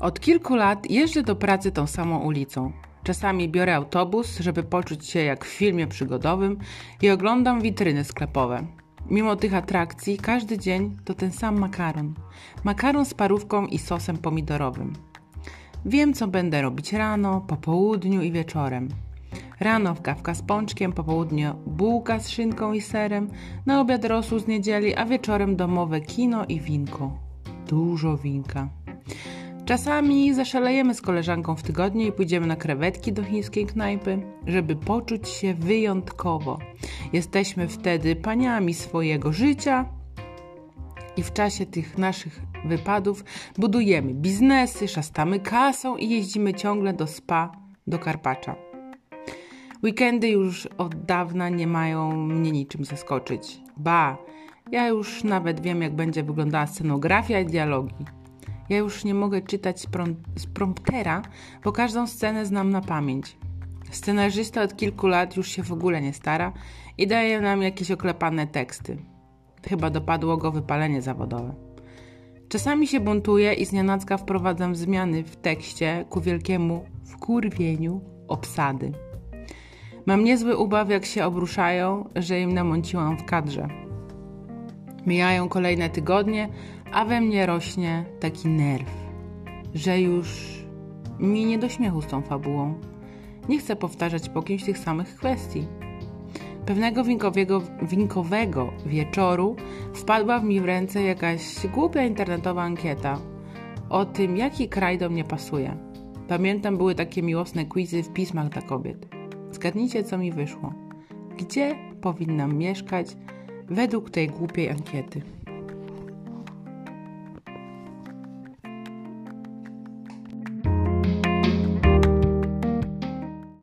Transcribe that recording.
Od kilku lat jeżdżę do pracy tą samą ulicą. Czasami biorę autobus, żeby poczuć się jak w filmie przygodowym i oglądam witryny sklepowe. Mimo tych atrakcji, każdy dzień to ten sam makaron. Makaron z parówką i sosem pomidorowym. Wiem, co będę robić rano, po południu i wieczorem. Rano kawka z pączkiem, po południu bułka z szynką i serem, na obiad rosół z niedzieli, a wieczorem domowe kino i winko. Dużo winka. Czasami zaszalejemy z koleżanką w tygodniu i pójdziemy na krewetki do chińskiej knajpy, żeby poczuć się wyjątkowo. Jesteśmy wtedy paniami swojego życia i w czasie tych naszych wypadów budujemy biznesy, szastamy kasą i jeździmy ciągle do spa, do Karpacza. Weekendy już od dawna nie mają mnie niczym zaskoczyć. Ba, ja już nawet wiem, jak będzie wyglądała scenografia i dialogi. Ja już nie mogę czytać z, prom z promptera, bo każdą scenę znam na pamięć. Scenarzysta od kilku lat już się w ogóle nie stara i daje nam jakieś oklepane teksty. Chyba dopadło go wypalenie zawodowe. Czasami się buntuję i znienacka wprowadzam zmiany w tekście ku wielkiemu wkurwieniu obsady. Mam niezły ubaw, jak się obruszają, że im namąciłam w kadrze. Mijają kolejne tygodnie, a we mnie rośnie taki nerw, że już mi nie do śmiechu z tą fabułą. Nie chcę powtarzać po kimś tych samych kwestii. Pewnego winkowego, wieczoru wpadła w mi w ręce jakaś głupia internetowa ankieta o tym, jaki kraj do mnie pasuje. Pamiętam, były takie miłosne quizy w pismach dla kobiet. Zgadnijcie, co mi wyszło. Gdzie powinnam mieszkać według tej głupiej ankiety?